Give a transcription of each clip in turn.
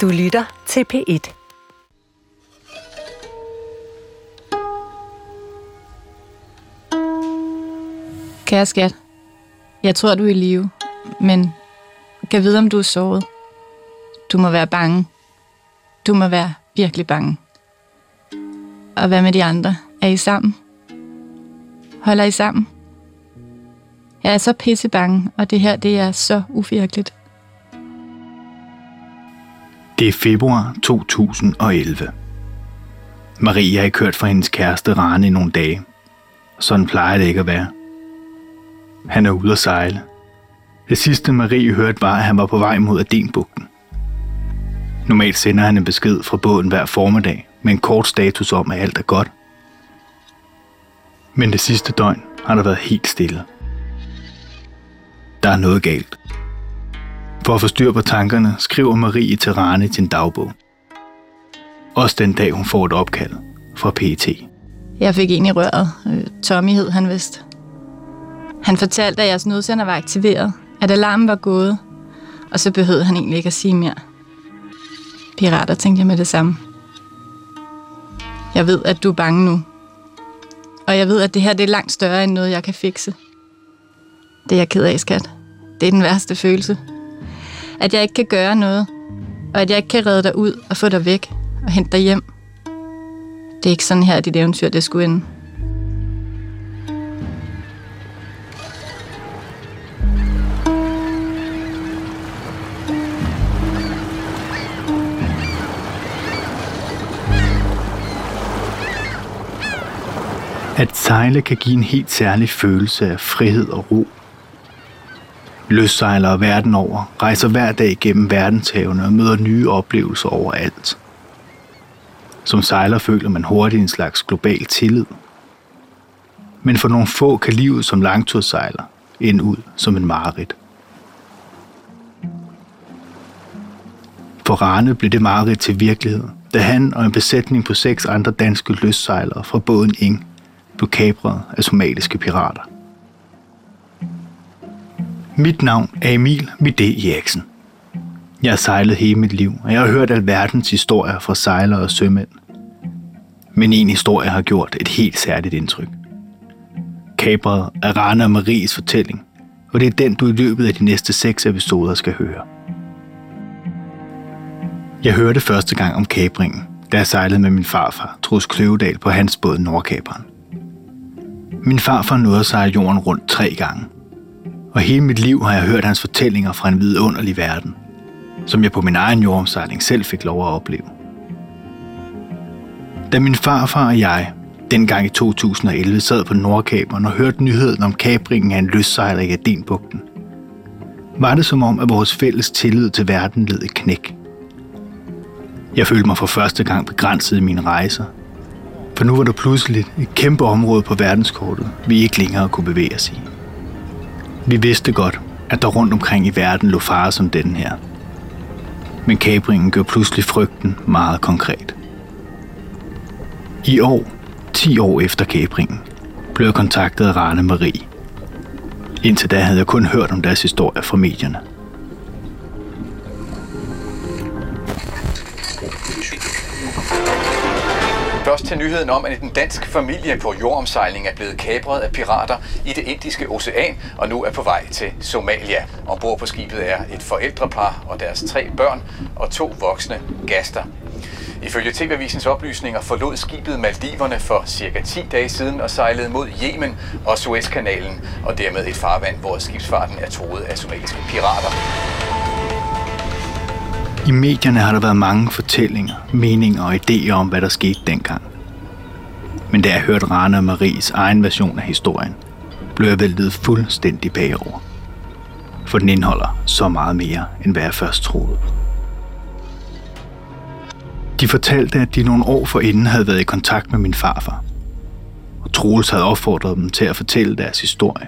Du lytter til P1. Kære skat, jeg tror, du er i live, men kan vide, om du er såret. Du må være bange. Du må være virkelig bange. Og hvad med de andre? Er I sammen? Holder I sammen? Jeg er så pisse bange, og det her, det er så uvirkeligt. Det er februar 2011. Maria har kørt fra hendes kæreste Rane i nogle dage. Sådan plejer det ikke at være. Han er ude at sejle. Det sidste Marie hørte var, at han var på vej mod Adenbugten. Normalt sender han en besked fra båden hver formiddag med en kort status om, at alt er godt. Men det sidste døgn har der været helt stille. Der er noget galt. For at få styr på tankerne, skriver Marie til Rane i sin dagbog. Også den dag, hun får et opkald fra PET. Jeg fik en i røret. Øh, Tommy hed han vist. Han fortalte, at jeres nødsender var aktiveret, at alarmen var gået, og så behøvede han egentlig ikke at sige mere. Pirater, tænkte jeg med det samme. Jeg ved, at du er bange nu. Og jeg ved, at det her det er langt større end noget, jeg kan fikse. Det er jeg ked af, skat. Det er den værste følelse. At jeg ikke kan gøre noget, og at jeg ikke kan redde dig ud og få dig væk og hente dig hjem. Det er ikke sådan her, dit eventyr det skulle ende. At sejle kan give en helt særlig følelse af frihed og ro. Løssejlere verden over rejser hver dag gennem verdenshavene og møder nye oplevelser overalt. Som sejler føler man hurtigt en slags global tillid. Men for nogle få kan livet som langturssejler ende ud som en mareridt. For Rane blev det mareridt til virkelighed, da han og en besætning på seks andre danske løssejlere fra båden Ing blev kapret af somaliske pirater. Mit navn er Emil Midé Eriksen. Jeg har sejlet hele mit liv, og jeg har hørt alverdens historier fra sejlere og sømænd. Men en historie har gjort et helt særligt indtryk. Kabret er Rane og Maries fortælling, og det er den, du i løbet af de næste seks episoder skal høre. Jeg hørte første gang om kapringen, da jeg sejlede med min farfar, Trus Kløvedal, på hans båd Nordkaberen. Min farfar nåede at sejle jorden rundt tre gange. Og hele mit liv har jeg hørt hans fortællinger fra en vidunderlig verden, som jeg på min egen jordomsejling selv fik lov at opleve. Da min farfar og jeg, dengang i 2011, sad på Nordkaberen og hørte nyheden om kabringen af en løssejler i Adenbugten, var det som om, at vores fælles tillid til verden led et knæk. Jeg følte mig for første gang begrænset i mine rejser, for nu var der pludselig et kæmpe område på verdenskortet, vi ikke længere kunne bevæge os i. Vi vidste godt, at der rundt omkring i verden lå farer som den her. Men kabringen gør pludselig frygten meget konkret. I år, 10 år efter kabringen, blev jeg kontaktet af Rane Marie. Indtil da havde jeg kun hørt om deres historie fra medierne. Til nyheden om, at en dansk familie på jordomsejling er blevet kapret af pirater i det indiske ocean og nu er på vej til Somalia. Ombord på skibet er et forældrepar og deres tre børn og to voksne gaster. Ifølge TV-avisens oplysninger forlod skibet Maldiverne for cirka 10 dage siden og sejlede mod Yemen og Suezkanalen, og dermed et farvand, hvor skibsfarten er troet af somaliske pirater. I medierne har der været mange fortællinger, meninger og idéer om, hvad der skete dengang. Men da jeg hørte Rane og Maries egen version af historien, blev jeg væltet fuldstændig bagover. For den indeholder så meget mere, end hvad jeg først troede. De fortalte, at de nogle år forinden havde været i kontakt med min farfar. Og Troels havde opfordret dem til at fortælle deres historie.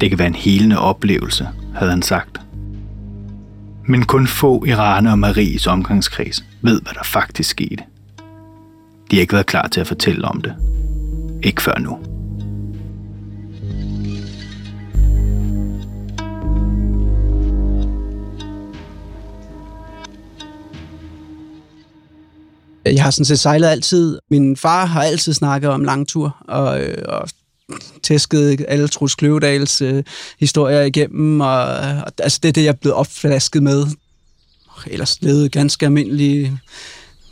Det kan være en helende oplevelse, havde han sagt. Men kun få i Rane og Maries omgangskreds ved, hvad der faktisk skete. De har ikke været klar til at fortælle om det. Ikke før nu. Jeg har sådan set sejlet altid. Min far har altid snakket om langtur, og, øh, og tæsket alle Truls Kløvedals øh, historier igennem, og, og altså det er det, jeg er blevet opflasket med. Ellers levede ganske almindelige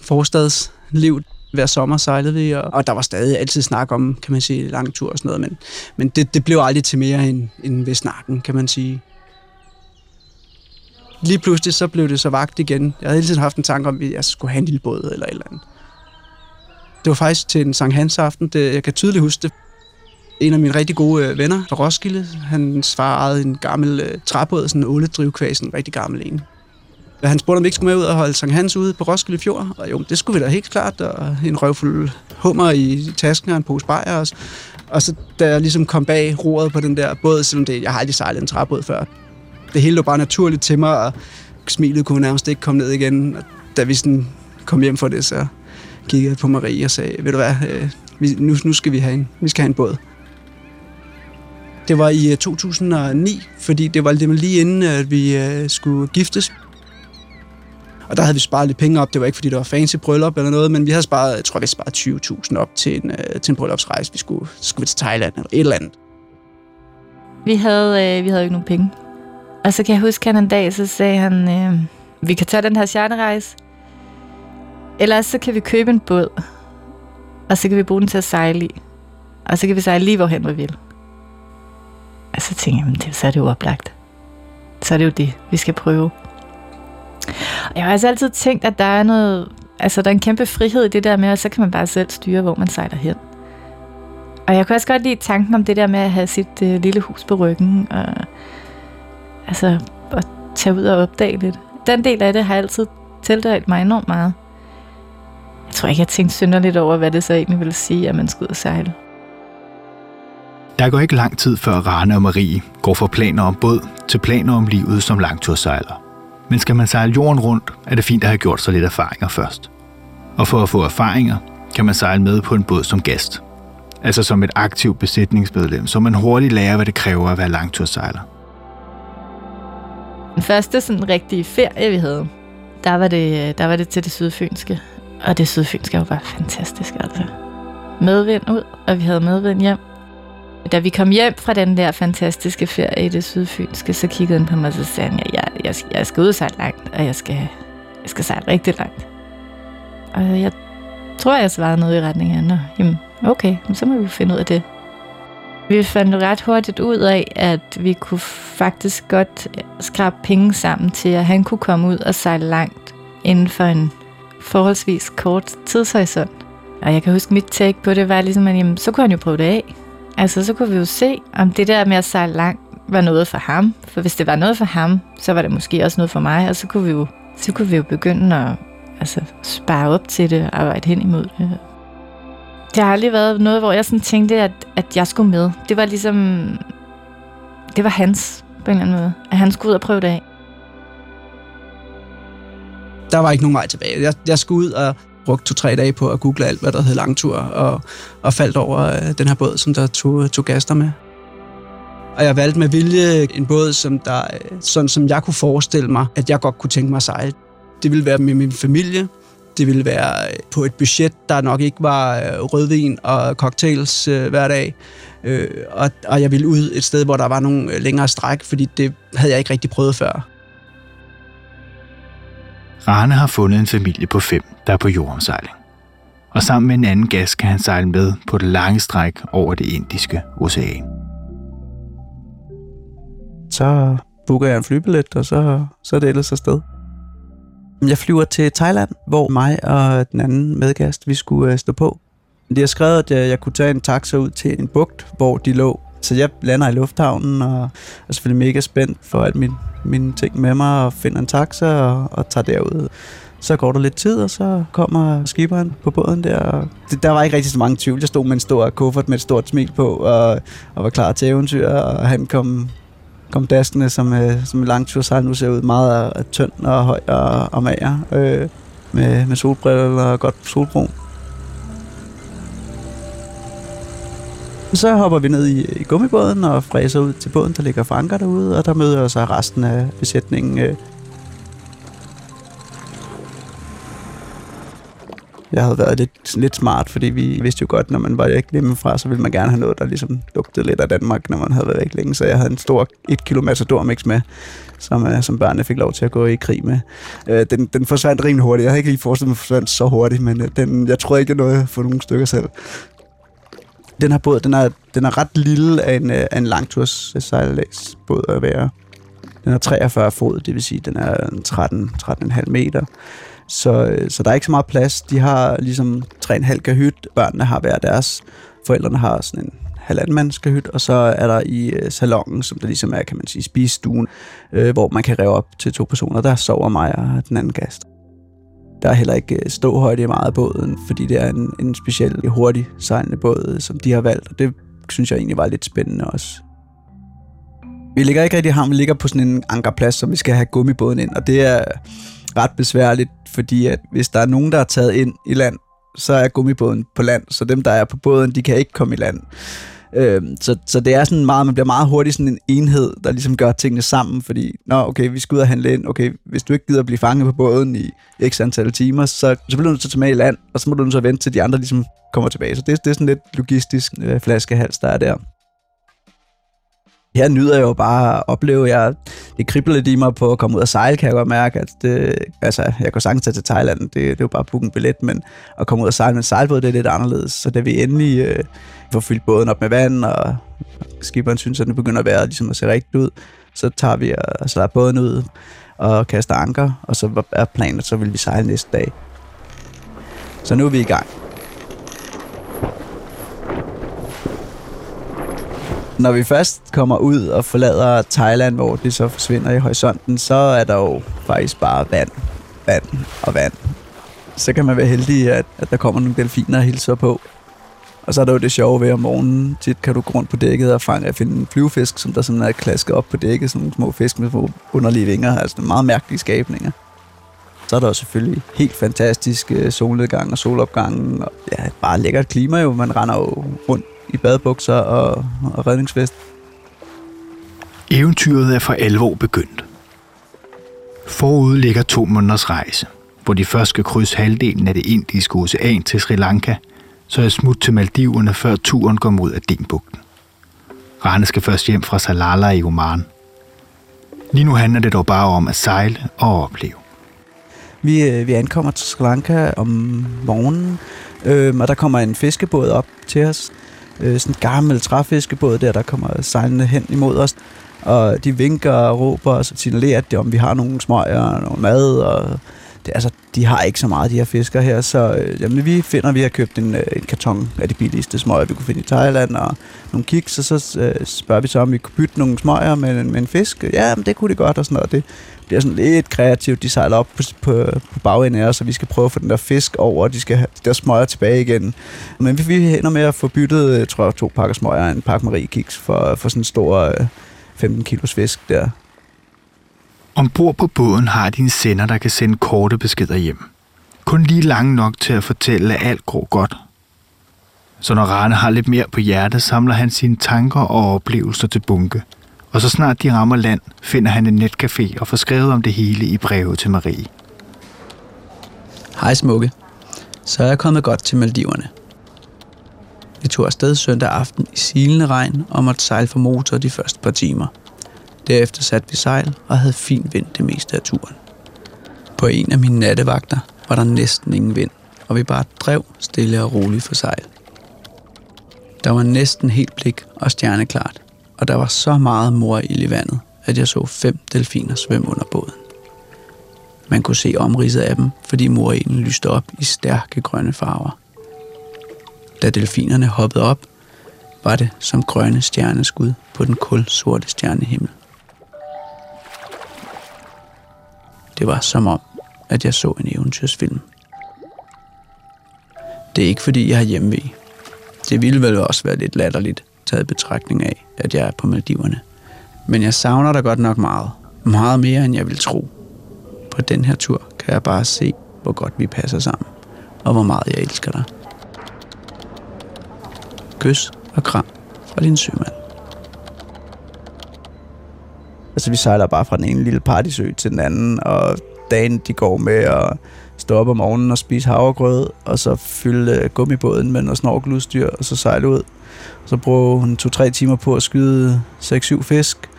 forstadsliv. Hver sommer sejlede vi, og, og der var stadig altid snak om, kan man sige, lang tur og sådan noget, men, men det, det blev aldrig til mere end, end ved snakken, kan man sige. Lige pludselig så blev det så vagt igen. Jeg havde hele tiden haft en tanke om, at jeg skulle have en lille båd eller et eller andet. Det var faktisk til en Sankt Hans aften, det, jeg kan tydeligt huske det. En af mine rigtig gode øh, venner fra Roskilde, han svarede en gammel øh, træbåd, sådan en åledrivkvæs, en rigtig gammel en. Han spurgte, om vi ikke skulle med ud og holde Sankt Hans ude på Roskilde Fjord. Og jo, det skulle vi da helt klart. Og en røvfuld hummer i tasken og en pose bajer også. Og så da jeg ligesom kom bag roret på den der båd, selvom det, jeg har aldrig sejlet en træbåd før. Det hele lå bare naturligt til mig, og smilet kunne nærmest ikke komme ned igen. Og da vi sådan kom hjem for det, så kiggede jeg på Marie og sagde, ved du hvad, øh, vi, nu, nu skal vi have en, vi skal have en båd. Det var i øh, 2009, fordi det var lige inden, at vi øh, skulle giftes. Og der havde vi sparet lidt penge op. Det var ikke, fordi det var fancy bryllup eller noget, men vi havde sparet, jeg tror, vi sparet 20.000 op til en, øh, til en bryllupsrejse. Vi skulle, skulle vi til Thailand eller et eller andet. Vi havde, øh, vi havde ikke nogen penge. Og så kan jeg huske, at han en dag, så sagde han, øh, vi kan tage den her charterrejse, eller så kan vi købe en båd, og så kan vi bruge den til at sejle i. Og så kan vi sejle lige hvorhen vi vil. Og så tænkte jeg, det, så er det jo oplagt. Så er det jo det, vi skal prøve. Jeg har altså altid tænkt, at der er noget, altså der er en kæmpe frihed i det der med, at så kan man bare selv styre, hvor man sejler hen. Og jeg kunne også godt lide tanken om det der med at have sit øh, lille hus på ryggen, og altså at tage ud og opdage lidt. Den del af det har altid tiltalt mig enormt meget. Jeg tror ikke, jeg tænkte synderligt over, hvad det så egentlig ville sige, at man skulle ud og sejle. Der går ikke lang tid før Rane og Marie går fra planer om båd til planer om livet som langtursejler. Men skal man sejle jorden rundt, er det fint at have gjort sig lidt erfaringer først. Og for at få erfaringer, kan man sejle med på en båd som gæst. Altså som et aktivt besætningsmedlem, så man hurtigt lærer, hvad det kræver at være langtursejler. Den første sådan rigtige ferie, vi havde, der var det, der var det til det sydfynske. Og det sydfynske var bare fantastisk, altså. Medvind ud, og vi havde medvind hjem. Da vi kom hjem fra den der fantastiske ferie i det sydfynske, så kiggede han på mig og så sagde han, jeg, jeg, jeg skal ud og sejle langt, og jeg skal, jeg skal sejle rigtig langt. Og jeg tror, jeg svarede noget i retning af, Nå, jamen, okay, så må vi finde ud af det. Vi fandt ret hurtigt ud af, at vi kunne faktisk godt skrabe penge sammen til, at han kunne komme ud og sejle langt inden for en forholdsvis kort tidshorisont. Og jeg kan huske, mit take på det var ligesom, at jamen, så kunne han jo prøve det af. Altså, så kunne vi jo se, om det der med at sejle langt var noget for ham. For hvis det var noget for ham, så var det måske også noget for mig, og så kunne vi jo, så kunne vi jo begynde at altså, spare op til det og arbejde hen imod det. Det har aldrig været noget, hvor jeg sådan tænkte, at, at jeg skulle med. Det var ligesom... Det var hans, på en eller anden måde. At han skulle ud og prøve det af. Der var ikke nogen vej tilbage. Jeg, jeg skulle ud og brugt to-tre dage på at google alt, hvad der hed langtur, og, og faldt over øh, den her båd, som der tog, øh, tog gaster med. Og jeg valgte med vilje en båd, som der, øh, sådan som jeg kunne forestille mig, at jeg godt kunne tænke mig at sejle. Det ville være med min familie. Det ville være øh, på et budget, der nok ikke var rødvin og cocktails øh, hver dag. Øh, og, og jeg ville ud et sted, hvor der var nogle længere stræk, fordi det havde jeg ikke rigtig prøvet før. Rane har fundet en familie på fem, der er på jordomsejling. Og sammen med en anden gas kan han sejle med på det lange stræk over det indiske ocean. Så booker jeg en flybillet, og så, så er det ellers afsted. Jeg flyver til Thailand, hvor mig og den anden medgast, vi skulle øh, stå på. Jeg skrev, at jeg, jeg kunne tage en taxa ud til en bugt, hvor de lå. Så jeg lander i lufthavnen og er selvfølgelig mega spændt for alt min mine ting med mig og finder en taxa og, og tager derud. Så går der lidt tid, og så kommer skiberen på båden der. Det, der var ikke rigtig så mange tvivl. Jeg stod med en stor kuffert med et stort smil på, og, og var klar til eventyr, og han kom, kom daskende som, øh, som en langtursejl nu ser ud meget tynd og høj og, og mager, øh, med, med solbriller og godt solbrun. Så hopper vi ned i, i gummibåden og fræser ud til båden, der ligger franker derude, og der møder så resten af besætningen. Øh. jeg havde været lidt, lidt smart, fordi vi vidste jo godt, når man var væk hjemmefra, så ville man gerne have noget, der ligesom lugtede lidt af Danmark, når man havde været væk længe. Så jeg havde en stor 1 kilo Matador mix med, som, uh, som børnene fik lov til at gå i krig med. Uh, den, den forsvandt rimelig hurtigt. Jeg havde ikke lige forestillet mig, at den forsvandt så hurtigt, men uh, den, jeg tror ikke, jeg nåede at få nogle stykker selv. Den her båd, den er, den er ret lille af en, øh, af en langturs øh, sejladsbåd at være. Den er 43 fod, det vil sige, den er 13, 13,5 meter. Så, øh, så der er ikke så meget plads. De har ligesom 3,5 kahyt. Børnene har hver deres. Forældrene har sådan en halvanden kahyt, og så er der i øh, salongen, som der ligesom er, kan man sige, spisestuen, øh, hvor man kan ræve op til to personer. Der sover mig og den anden gæst. Der er heller ikke øh, ståhøjde i meget af båden, fordi det er en, en speciel hurtig sejlende båd, øh, som de har valgt, og det synes jeg egentlig var lidt spændende også. Vi ligger ikke rigtig i havn, vi ligger på sådan en ankerplads, som vi skal have gummibåden ind, og det er ret besværligt, fordi at hvis der er nogen, der er taget ind i land, så er gummibåden på land, så dem, der er på båden, de kan ikke komme i land. Øh, så, så det er sådan meget, man bliver meget hurtigt sådan en enhed, der ligesom gør tingene sammen, fordi, nå, okay, vi skal ud og handle ind, okay, hvis du ikke gider at blive fanget på båden i x antal timer, så, så bliver du nødt til at tage med i land, og så må du nødt til at vente til de andre ligesom kommer tilbage. Så det, det er sådan lidt logistisk øh, flaskehals, der er der her nyder jeg jo bare at opleve, jeg, det kribler lidt i mig på at komme ud og sejle, kan jeg godt mærke. At det, altså, jeg kunne sagtens tage til Thailand, det, det er jo bare at booke en billet, men at komme ud og sejle med en sejlbåd, det er lidt anderledes. Så da vi endelig øh, får fyldt båden op med vand, og skiberen synes, at den begynder at være ligesom at se rigtigt ud, så tager vi og slår båden ud og kaster anker, og så er planen, at så vil vi sejle næste dag. Så nu er vi i gang. Når vi først kommer ud og forlader Thailand, hvor det så forsvinder i horisonten, så er der jo faktisk bare vand, vand og vand. Så kan man være heldig, at, at der kommer nogle delfiner og hilser på. Og så er der jo det sjove ved om morgenen. Tit kan du gå rundt på dækket og fange, finde en flyvefisk, som der sådan er klasket op på dækket. Sådan nogle små fisk med små underlige vinger. Altså meget mærkelige skabninger. Så er der jo selvfølgelig helt fantastisk øh, solnedgang og solopgang. Og ja, bare lækkert klima jo. Man render jo rundt i badebukser og, og redningsvest. Eventyret er for alvor begyndt. Forud ligger to måneders rejse, hvor de først skal krydse halvdelen af det indiske ocean til Sri Lanka, så er smut til Maldiverne, før turen går mod Adenbugten. Rane skal først hjem fra Salala i Oman. Lige nu handler det dog bare om at sejle og opleve. Vi, øh, vi ankommer til Sri Lanka om morgenen, øh, og der kommer en fiskebåd op til os øh, sådan en gammel træfiskebåd der, der kommer sejlende hen imod os. Og de vinker og råber og signalerer, at det, om vi har nogle smøger og noget mad. Og det, altså, de har ikke så meget, de her fisker her. Så øh, jamen, vi finder, at vi har købt en, øh, en karton af de billigste smøger, vi kunne finde i Thailand. Og nogle kiks, og så øh, spørger vi så, om vi kunne bytte nogle smøger med, med en fisk. Ja, men det kunne det godt og sådan noget. Det, bliver sådan lidt kreativt. De sejler op på, på, på bagenden af os, og vi skal prøve at få den der fisk over, og de skal have de der smøger tilbage igen. Men vi, vi ender med at få byttet, øh, jeg tror to pakker smøger og en pakke Marie Kiks for, for sådan en stor øh, 15 kilos fisk der. Ombord på båden har de en sender, der kan sende korte beskeder hjem. Kun lige lang nok til at fortælle, at alt går godt. Så når Rane har lidt mere på hjertet, samler han sine tanker og oplevelser til bunke – og så snart de rammer land, finder han en netcafé og får skrevet om det hele i brevet til Marie. Hej smukke. Så er jeg kommet godt til Maldiverne. Vi tog afsted søndag aften i silende regn og måtte sejle for motor de første par timer. Derefter satte vi sejl og havde fin vind det meste af turen. På en af mine nattevagter var der næsten ingen vind, og vi bare drev stille og roligt for sejl. Der var næsten helt blik og stjerneklart, og der var så meget mor i vandet, at jeg så fem delfiner svømme under båden. Man kunne se omridset af dem, fordi morilden lyste op i stærke grønne farver. Da delfinerne hoppede op, var det som grønne stjerneskud på den kulsorte stjernehimmel. Det var som om, at jeg så en eventyrsfilm. Det er ikke fordi, jeg har hjemme Det ville vel også være lidt latterligt, taget betragtning af, at jeg er på Maldiverne. Men jeg savner dig godt nok meget. Meget mere, end jeg vil tro. På den her tur kan jeg bare se, hvor godt vi passer sammen, og hvor meget jeg elsker dig. Kys og kram fra din sømand. Altså, vi sejler bare fra den ene lille partysø til den anden, og dagen de går med at stå op om morgenen og spise havregrød, og så fylde øh, gummibåden med noget snorkeludstyr, og så sejle ud. Så bruger hun to-tre timer på at skyde 6-7 fisk,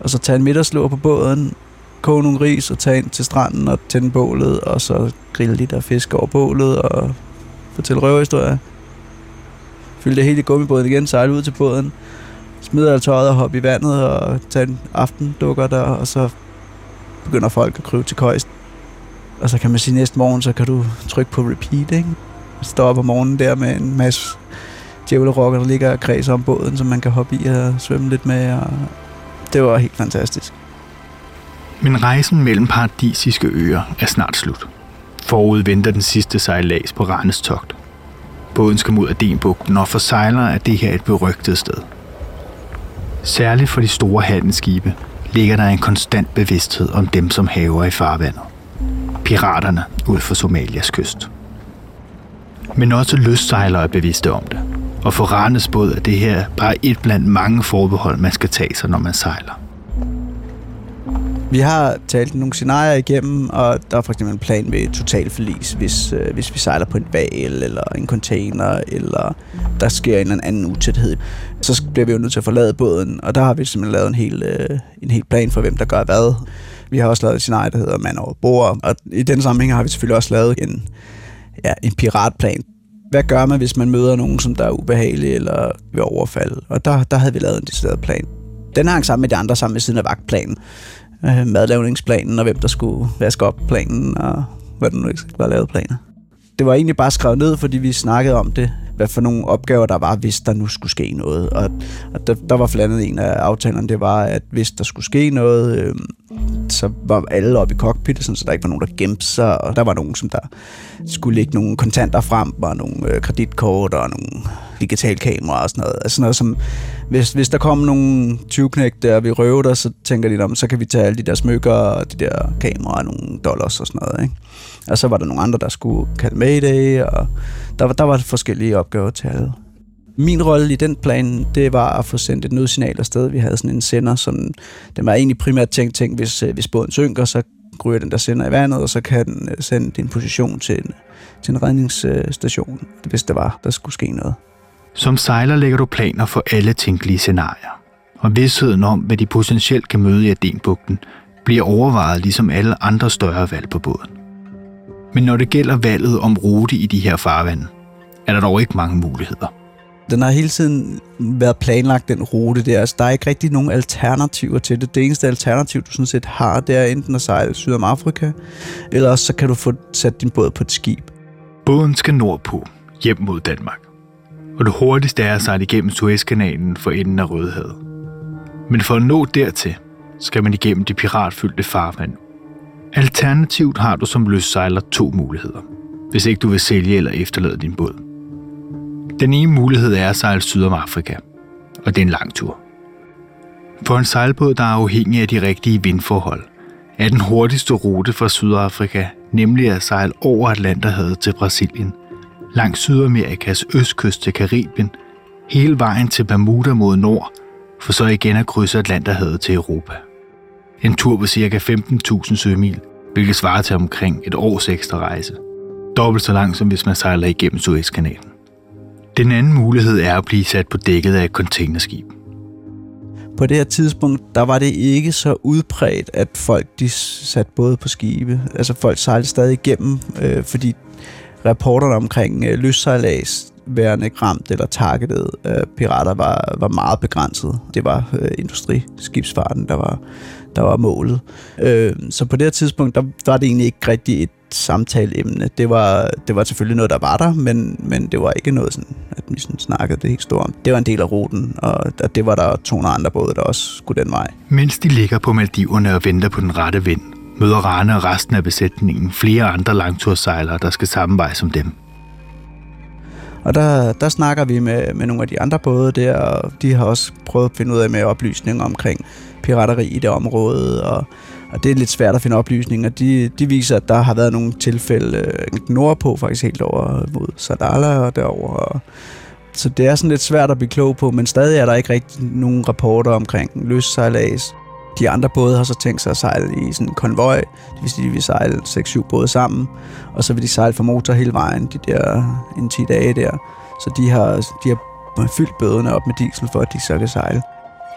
og så tage en middagslur på båden, koge nogle ris og tage ind til stranden og tænde bålet, og så grille de der fisk over bålet og fortælle røverhistorier. Fylde det hele i gummibåden igen, sejle ud til båden, smide alt tøjet og hoppe i vandet og tage en aftendukker der, og så begynder folk at krybe til køjst. Og så kan man sige, at næste morgen, så kan du trykke på repeat, ikke? Stå op om morgenen der med en masse djævlerokker, der ligger og kredser om båden, som man kan hoppe i og svømme lidt med, og det var helt fantastisk. Men rejsen mellem paradisiske øer er snart slut. Forud venter den sidste sejlads på Randes togt. Båden skal mod Adenbugten, og for sejlere er det her et berygtet sted. Særligt for de store handelsskibe ligger der en konstant bevidsthed om dem, som haver i farvandet. Piraterne ud for Somalias kyst. Men også lystsejlere er bevidste om det. Og for Randes båd er det her bare et blandt mange forbehold, man skal tage sig, når man sejler. Vi har talt nogle scenarier igennem, og der er for eksempel en plan ved total forlis, hvis, øh, hvis vi sejler på en val eller en container, eller der sker en eller anden utæthed. Så bliver vi jo nødt til at forlade båden, og der har vi simpelthen lavet en hel, øh, en hel plan for, hvem der gør hvad. Vi har også lavet et scenarie, der hedder Man over bord, og i den sammenhæng har vi selvfølgelig også lavet en, ja, en piratplan. Hvad gør man, hvis man møder nogen, som der er ubehagelig eller vil overfald? Og der, der havde vi lavet en decideret plan. Den hang sammen med de andre, sammen med siden af vagtplanen øh, madlavningsplanen, og hvem der skulle vaske op planen, og hvad der nu ikke var lavet planer. Det var egentlig bare skrevet ned, fordi vi snakkede om det, hvad for nogle opgaver der var, hvis der nu skulle ske noget. Og, og der, der var blandt en af aftalerne, det var, at hvis der skulle ske noget, øh, så var alle oppe i cockpittet, så der ikke var nogen, der gemte sig, og der var nogen, som der skulle lægge nogle kontanter frem, og nogle øh, kreditkort og nogle digitalkamera og sådan noget. Altså noget som, hvis, hvis der kom nogle 20 der vi røve der, så tænker de, om, så kan vi tage alle de der smykker og de der kameraer og nogle dollars og sådan noget. Ikke? Og så var der nogle andre, der skulle kalde Mayday, og der, der var forskellige opgaver til alle. Min rolle i den plan, det var at få sendt et nødsignal afsted. Vi havde sådan en sender, som den var egentlig primært tænkt, tænkt hvis, øh, hvis båden synker, så ryger den der sender i vandet, og så kan den øh, sende din position til en, til en redningsstation, hvis det var, der skulle ske noget. Som sejler lægger du planer for alle tænkelige scenarier. Og vidsheden om, hvad de potentielt kan møde i Adenbugten, bliver overvejet ligesom alle andre større valg på båden. Men når det gælder valget om rute i de her farvande, er der dog ikke mange muligheder. Den har hele tiden været planlagt, den rute der. Altså, der er ikke rigtig nogen alternativer til det. Det eneste alternativ, du sådan set har, det er enten at sejle syd om Afrika, eller også så kan du få sat din båd på et skib. Båden skal nordpå, hjem mod Danmark og det hurtigste er at sejle igennem Suezkanalen for enden af Rødehavet. Men for at nå dertil, skal man igennem det piratfyldte farvand. Alternativt har du som løssejler to muligheder, hvis ikke du vil sælge eller efterlade din båd. Den ene mulighed er at sejle syd om Afrika, og det er en lang tur. For en sejlbåd, der er afhængig af de rigtige vindforhold, er den hurtigste rute fra Sydafrika nemlig at sejle over Atlanterhavet til Brasilien – langs Sydamerikas østkyst til Karibien, hele vejen til Bermuda mod nord, for så igen at krydse Atlanterhavet til Europa. En tur på ca. 15.000 sømil, hvilket svarer til omkring et års ekstra rejse. Dobbelt så langt som hvis man sejler igennem Suezkanalen. Den anden mulighed er at blive sat på dækket af et containerskib. På det her tidspunkt, der var det ikke så udbredt, at folk de satte både på skibe. Altså folk sejlede stadig igennem, øh, fordi rapporterne omkring øh, løssejlads værende ramt eller targetet øh, pirater var, var meget begrænset. Det var øh, industriskibsfarten, der var, der var målet. Øh, så på det her tidspunkt, der, der var det egentlig ikke rigtig et samtaleemne. Det var, det var selvfølgelig noget, der var der, men, men det var ikke noget, sådan, at vi sådan snakkede det helt stort om. Det var en del af ruten, og det var der 200 andre både, der også skulle den vej. Mens de ligger på Maldiverne og venter på den rette vind, møder Rane og resten af besætningen flere andre langtursejlere, der skal samme vej som dem. Og der, der snakker vi med, med nogle af de andre både der, og de har også prøvet at finde ud af med oplysninger omkring pirateri i det område, og, og det er lidt svært at finde oplysninger. De, de viser, at der har været nogle tilfælde øh, nordpå, faktisk helt over mod Sadala og derover. Og, så det er sådan lidt svært at blive klog på, men stadig er der ikke rigtig nogen rapporter omkring løssejlads de andre både har så tænkt sig at sejle i sådan en konvoj. Det vil sige, at vi sejle 6-7 både sammen, og så vil de sejle for motor hele vejen, de der en 10 dage der. Så de har, de har fyldt bøderne op med diesel, for at de så kan sejle.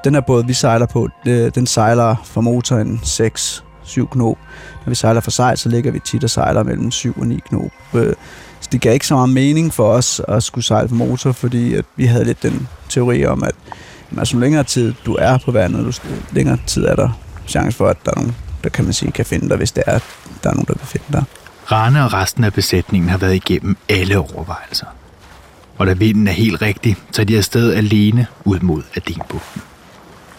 Den her båd, vi sejler på, øh, den sejler for motoren 6 7 knop. Når vi sejler for sejl, så ligger vi tit og sejler mellem 7 og 9 knop. Øh, så det gav ikke så meget mening for os at skulle sejle for motor, fordi at vi havde lidt den teori om, at altså, længere tid du er på vandet, du, længere tid er der chance for, at der er nogen, der kan man sige, kan finde dig, hvis det er, at der er nogen, der vil finde dig. Rane og resten af besætningen har været igennem alle overvejelser. Og da vinden er helt rigtig, så er de afsted alene ud mod Adenbugten.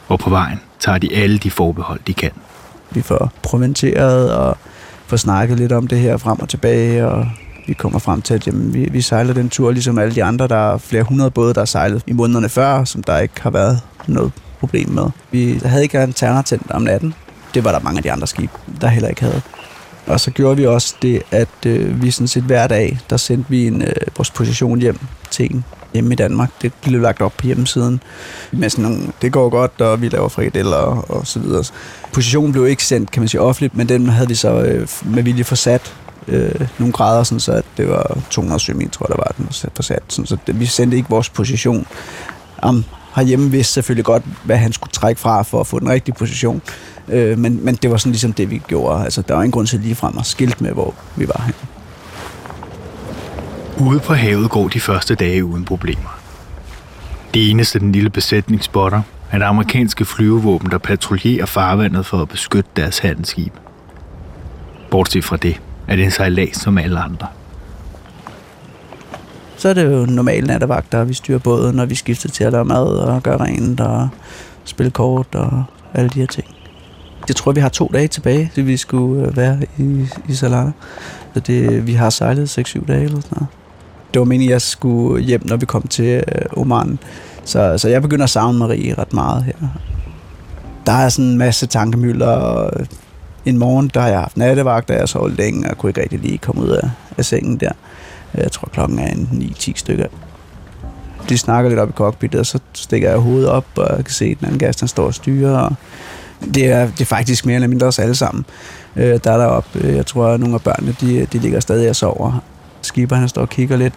Og på vejen tager de alle de forbehold, de kan. Vi får promenteret og får snakket lidt om det her frem og tilbage, og vi kommer frem til, at jamen, vi, vi sejler den tur, ligesom alle de andre. Der er flere hundrede både, der har sejlet i månederne før, som der ikke har været noget problem med. Vi havde ikke en tændt om natten. Det var der mange af de andre skibe, der heller ikke havde. Og så gjorde vi også det, at øh, vi sådan set hver dag, der sendte vi en, øh, vores position hjem til en hjemme i Danmark. Det blev lagt op på hjemmesiden med sådan nogle, det går godt, og vi laver frikadeller og, og så videre. Positionen blev ikke sendt, kan man sige, offentligt, men den havde vi så øh, med vilje forsat øh, nogle grader, sådan så at det var 207 meter, tror jeg, der var den forsat. Sådan, så det, vi sendte ikke vores position. Um, herhjemme vidste selvfølgelig godt, hvad han skulle trække fra for at få den rigtige position. Øh, men, men det var sådan ligesom det, vi gjorde. Altså, der var ingen grund til lige frem at skilte med, hvor vi var henne. Ude på havet går de første dage uden problemer. Det eneste, den lille besætning spotter, er det amerikanske flyvevåben, der patruljerer farvandet for at beskytte deres handelsskib. Bortset fra det, er det en sejlads som alle andre. Så er det jo normale nattevagter, vi styrer båden, når vi skifter til at lave mad og gøre rent og spille kort og alle de her ting. Jeg tror, vi har to dage tilbage, til vi skulle øh, være i, i Salana. Så det, vi har sejlet 6-7 dage eller sådan noget det var meningen, at jeg skulle hjem, når vi kom til øh, Oman. Så, så jeg begynder at savne Marie ret meget her. Der er sådan en masse tankemøller, og en morgen, der har jeg haft nattevagt, og jeg sov længe, og kunne ikke rigtig lige komme ud af, af sengen der. Jeg tror, klokken er en 9-10 stykker. De snakker lidt op i cockpittet, og så stikker jeg hovedet op, og jeg kan se, at den anden gas, den står og styrer. Og det, er, det er faktisk mere eller mindre os alle sammen, øh, der er deroppe. Øh, jeg tror, at nogle af børnene, de, de ligger stadig og sover skiberne står og kigger lidt.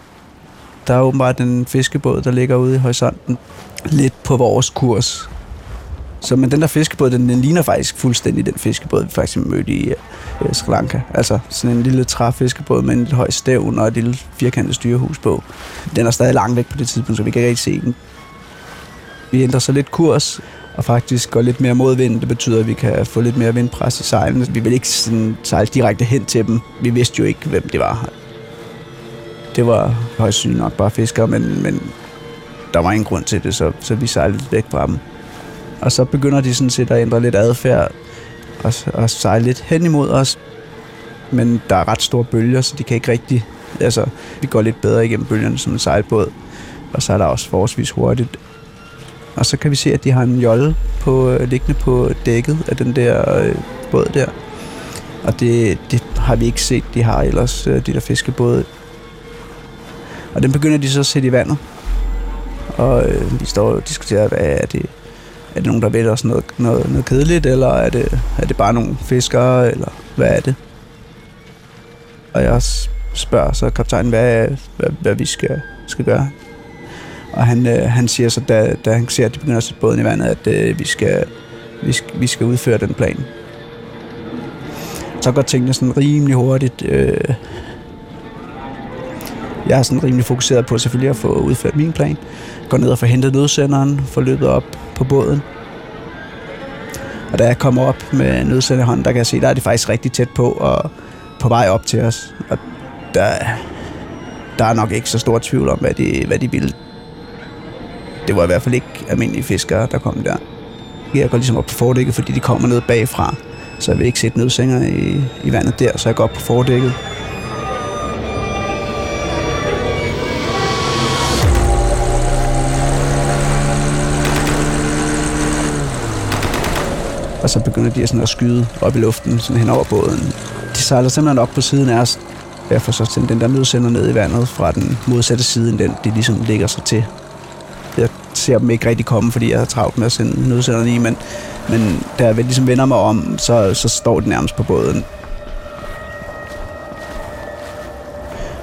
Der er åbenbart en fiskebåd, der ligger ude i horisonten, lidt på vores kurs. Så men den der fiskebåd, den, den ligner faktisk fuldstændig den fiskebåd, vi faktisk mødte i uh, Sri Lanka. Altså sådan en lille træfiskebåd med en høj stævn og et lille firkantet styrehus på. Den er stadig langt væk på det tidspunkt, så vi kan ikke rigtig se den. Vi ændrer så lidt kurs, og faktisk går lidt mere mod vinden. Det betyder, at vi kan få lidt mere vindpres i sejlene. Vi vil ikke sådan sejle direkte hen til dem. Vi vidste jo ikke, hvem det var det var højst nok bare fiskere, men, men der var ingen grund til det, så, så vi sejlede lidt væk fra dem. Og så begynder de sådan set at ændre lidt adfærd og, og sejle lidt hen imod os. Men der er ret store bølger, så de kan ikke rigtig... Altså, vi går lidt bedre igennem bølgerne som en sejlbåd, og så er der også forholdsvis hurtigt. Og så kan vi se, at de har en jolle på, øh, liggende på dækket af den der øh, båd der. Og det, det har vi ikke set, de har ellers, øh, de der fiskebåde. Og den begynder de så at sætte i vandet. Og øh, vi står og diskuterer, hvad er det, er det nogen, der ved os noget, noget, noget kedeligt, eller er det, er det bare nogle fiskere, eller hvad er det? Og jeg spørger så kaptajnen, hvad, hvad, hvad vi skal, skal gøre. Og han, øh, han siger så, da, da han ser, at de begynder at sætte båden i vandet, at øh, vi, skal, vi, skal, vi skal udføre den plan. Så går tingene sådan rimelig hurtigt. Øh, jeg er sådan rimelig fokuseret på selvfølgelig at få udført min plan. Går ned og få hentet nødsenderen, få løbet op på båden. Og da jeg kommer op med nødsenderhånden, der kan jeg se, der er det faktisk rigtig tæt på og på vej op til os. Og der, der er nok ikke så stor tvivl om, hvad de, hvad de ville. Det var i hvert fald ikke almindelige fiskere, der kom der. Jeg går ligesom op på fordækket, fordi de kommer ned bagfra. Så jeg vil ikke sætte nødsænger i, i vandet der, så jeg går op på fordækket og så begynder de sådan at skyde op i luften, sådan hen over båden. De sejler simpelthen op på siden af os, derfor så den der nødsender ned i vandet fra den modsatte side, end den de ligesom ligger sig til. Jeg ser dem ikke rigtig komme, fordi jeg har travlt med at sende nødsenderen i, men, men da jeg ligesom vender mig om, så, så står de nærmest på båden.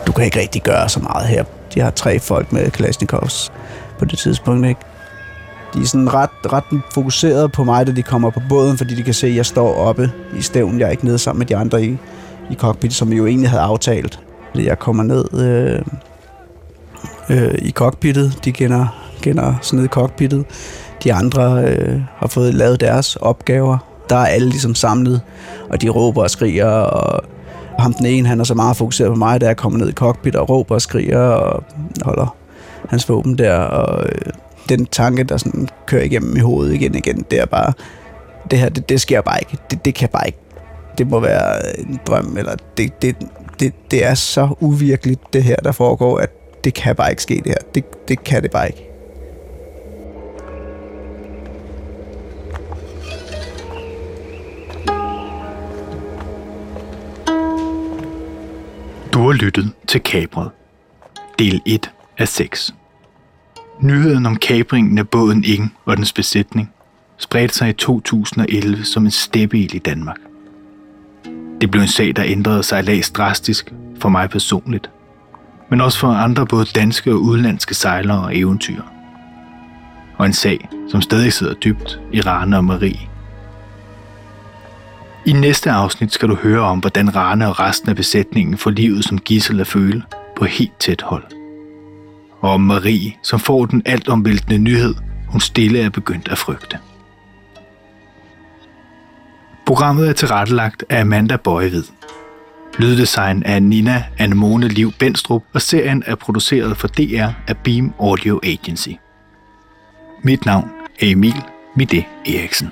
Du kan ikke rigtig gøre så meget her. De har tre folk med Kalashnikovs på det tidspunkt, ikke? De er sådan ret, ret fokuseret på mig, da de kommer på båden, fordi de kan se, at jeg står oppe i stævnen. Jeg er ikke nede sammen med de andre i, i cockpit, som vi jo egentlig havde aftalt. Jeg kommer ned øh, øh, i cockpittet. De kender, kender sådan ned i cockpittet. De andre øh, har fået lavet deres opgaver. Der er alle ligesom samlet, og de råber og skriger, og ham den ene, han er så meget fokuseret på mig, da jeg kommer ned i cockpit og råber og skriger og holder hans våben der, og øh, den tanke, der sådan kører igennem i hovedet igen og igen, det er bare, det her, det, det sker bare ikke. Det, det kan bare ikke. Det må være en drøm, eller det, det, det, det er så uvirkeligt, det her, der foregår, at det kan bare ikke ske, det her. Det, det kan det bare ikke. Du har lyttet til Kabret. Del 1 af 6. Nyheden om kapringen af båden Ing og dens besætning spredte sig i 2011 som en steppeil i Danmark. Det blev en sag, der ændrede sig læs drastisk for mig personligt, men også for andre både danske og udenlandske sejlere og eventyr. Og en sag, som stadig sidder dybt i Rane og Marie. I næste afsnit skal du høre om, hvordan Rane og resten af besætningen får livet som gissel at føle på helt tæt hold. Og om Marie, som får den altomvæltende nyhed, hun stille er begyndt at frygte. Programmet er tilrettelagt af Amanda Bøjevid. Lyddesign af Nina Anemone Liv Benstrup, og serien er produceret for DR af Beam Audio Agency. Mit navn er Emil Mide Eriksen.